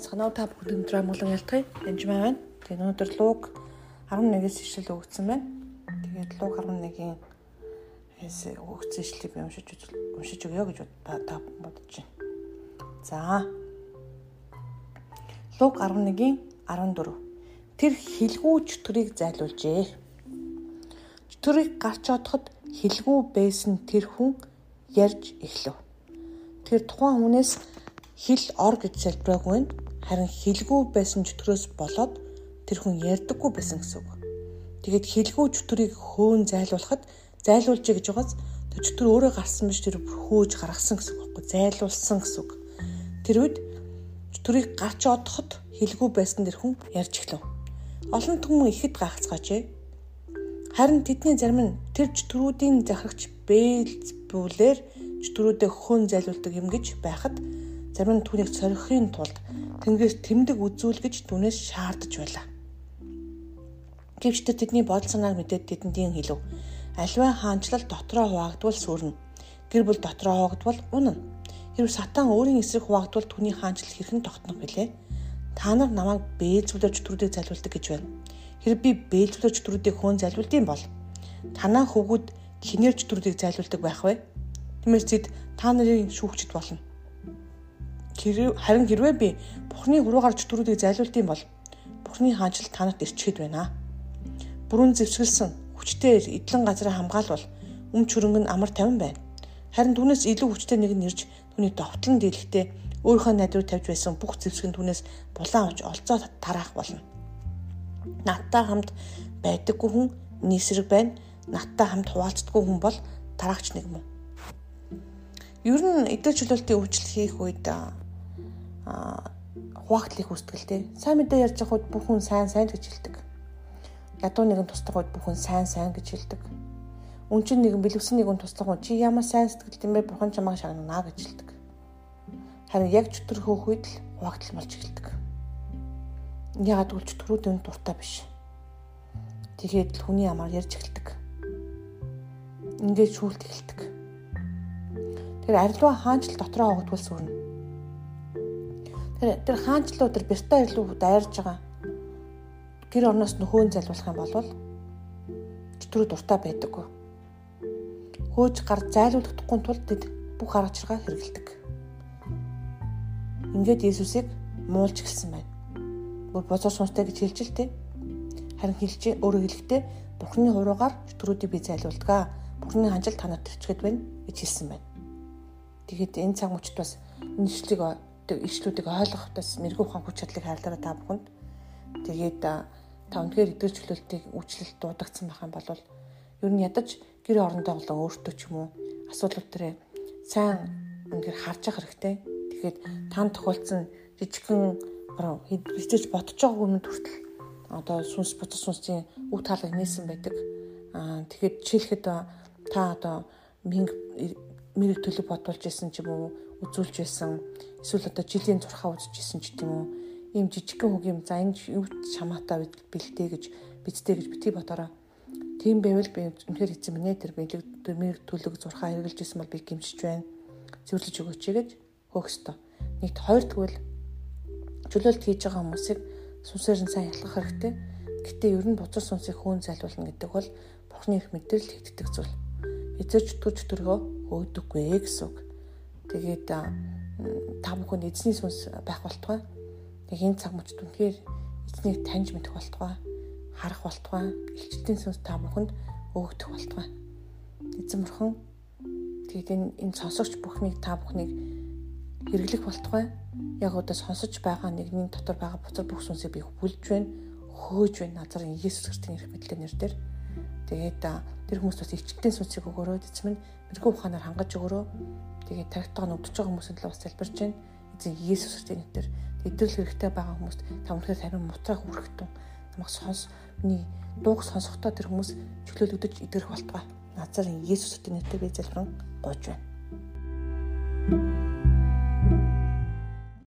санаа та бүгд өндөр амгалан ялтгая. Дэмжмээ байна. Тэгээ өнөөдөр луг 11-ээс ишлэл өгсөн байна. Тэгээд луг 11-ийн эс өгсөн ишлэлийг уншиж уншиж өгье гэж та бодож байна. За. Луг 11-ийн 14. Тэр хилгүү чөтгөрийг зайлуулжээ. Чөтгөрийг гарч одоход хилгүү байсан тэр хүн ярьж эхлэв. Тэр тухайн хүнээс хэл ор гэж залбираагүй нь харин хэлгүй байсан чөтгөрөөс болоод тэр хүн ярьдаггүй байсан гэсэн үг. Тэгээд хэлгүй чөтгөрийг хөөн зайлуулахад зайлуулж гэж байгаас тэр чөтгөр өөрөө гарсан биш тэр хөөж гаргасан гэсэн үг байхгүй зайлуулсан гэсэн үг. Тэр үед чөтгөрийг гарч одоход хэлгүй байсан тэр хүн ярьж эхлэв. Олон түмэн ихэд гайхацгаажээ. Харин тэдний зарим нь тэр чөтгөрүүдийн захирагч Бээлзбүлээр чөтгөрүүдэд хөөн зайлуулдаг юм гэж байхад зарим нь түүнийг сорихын тулд тэнгэрээс тэмдэг үзүүлгэж түүнээс шаардаж байлаа. Гэвч тэдний бодол санааг мэдээд тэдэндийн хэлв. Альва хаанчлал дотроо хуваагдвал сүрнэ. Гэр бүл дотроо хуваагдвал унана. Хэрв сатан өөрийн эсрэг хуваагдвал түүний хаанчлал хэрхэн тогтнох вүлээ? Та нар намайг бээлзвүүлж төрүүдийг залбирдаг гэж байна. Хэрэг би бээлзвүүлж төрүүдийг хөөн залбирдсан бол танаа хөвгүүд хинээрч төрүүдийг зайлуулдаг байх вэ? Тиймээс зэд та нарын шүүгчд болно харин хэрвээ би Бурхны хуруугаар чөтгөрүүдийг зайлуулдсан бол Бурхны хаанчлал танарт ирчихэд байна. Бүрэн зэвсгэлсэн хүчтэй эдлэн газраа хамгаалвал өмч хөрөнгө нь амар тавин байна. Харин түүнээс илүү хүчтэй нэг нь ирж түүний довтлон дийлэхдээ өөрийнхөө найдвар тавьж байсан бүх зэвсэг нь түүнээс булаан авч олцоо тараах болно. Надтай хамт байдаггүй хүн нийсрэг байна. Надтай хамт хуваалцдаггүй хүн бол тараагч нэг мөн. Ер нь эдгээр чөлөөлтийн үйлчлэл хийх үед хуваагдlыг хүсдэг те. Сайн мэдээ ярьж байгаа үед бүх хүн сайн сайн гэж хэлдэг. Ядуу нэгэн туслах үед бүх хүн сайн сайн гэж хэлдэг. Үнчин нэгэн бэлэвсэн нэгэн туслах үед чи ямар сайн сэтгэл юм бэ? Бурхан чамайг шагнана гэж хэлдэг. Харин яг чөтгөр хөөх үед л хуваагдл болж эхэлдэг. Ягаад гэвэл чөтгөрүүд энэ дуртай биш. Тэгээд л хүний амаар ярьж эхэлдэг. Ингээд шүүлт эхэлдэг. Тэгэхээр арилва хаанч л дотроо хогдвол сүрнэ Тэр тэр хаанчлуу тэр бэртэ илүү дайрж байгаа. Гэр орноос нөхөн залуулах юм бол чөтгөрөө дуртай байдаггүй. Хөөж гар зайлуулахдаггүй тулд тэд бүх арга чиргаа хэрэгэлдэг. Ингээд Иесусыг муулж гэлсэн байна. Бүр бозоо сонстой гэж хэлж л тээ. Харин хэлж өөрөө хэлэхдээ Бурхны хуруугаар чөтгөрүүдийг би зайлуулдаг. Бурхны ханжил танарт төчгөд байна гэж хэлсэн байна. Тэгээд энэ цаг мөчд бас энэ ишлэгийг ишлүүдийг ойлгох бас мэрэгүү ухаан хүч чадлыг хайрлаараа та бүхэнд. Тэгээд та өнөхөр эдгээр чөлөөлтийг үйлчлэлт дуудагдсан байх юм бол ер нь ядаж гэр орондоо болон өөртөө ч юм уу асуудал төрөө сайн үнээр харж явах хэрэгтэй. Тэгэхээр тань тохиолдсон жижигхэн хизэж ботж байгаа өмнө хүртэл одоо сүнс буцаж сүнсийн үг таалаг нээсэн байдаг. Аа тэгэхэд жишээлхэд та одоо мэрэг төлөв бодуулж исэн ч юм уу үзүүлж байсан эсвэл одоо жилийн зурхаа үзэж исэн ч гэдэм үү. Ийм жижигхэн хөг юм за энэ юу чамаатай бэлдээ гэж бидтэй гэж битгий бодороо тийм байвал би үнэхээр эзэн минь тэр бэлэг мэрэг төлөг зурхаа хэрэгжилж исэн бол би гимшиж байна. Зөвлөж өгөөч гэж хөөх ёстой. Нэгт хоёрдгвэл чөлөөлт хийж байгаа хүмүүсийг сүнсээр нь сайн ялгах хэрэгтэй. Гэтээ ер нь бузар сүнсийг хөөн зайлуулна гэдэг бол Бурхны их мэдээлэл хийгддэг зүйл. Эзэж төч төргөө өөдөггүй гэсэн үг Тэгээд та бүхэнд эзний сүнс байх болтугай. Тэг энэ цаг мөчд үнэхээр эзнийг таньж мэдэх болтугай. Харах болтугай. Илчилтийн сүнс та бүхэнд өгдөх болтугай. Эзэн бурхан тэгээд энэ энэ сонсогч бүхнийг та бүхнийг хэрэглэх болтугай. Яг одоо сонсож байгаа нэгний дотор байгаа буцар бүх сүнсийг би хүлж байна, хөөж байна. Назарын Иесус Христосийн нэр мэдлэг нэрээр. Тэгээд тэр хүмүүс бас илчилтийн сүнсийг өгөөрөө эзэм нь мэрэгүү ухаанаар хангаж өгөөрөө Тэгээд тархитаа нүдж байгаа хүмүүсийн талаас залбирч байна. Эзэн Иесус Христосийн нэрээр идрэл хэрэгтэй байгаа хүмүүст та өнөхөр харин мутрах үргэлтэн намайг сонс миний дууг сонсохдоо тэр хүмүүс чөлөөлөгдөж идэрх болтугай. Назарын Иесус Христосийн нэрээр би залбирэн гойж байна.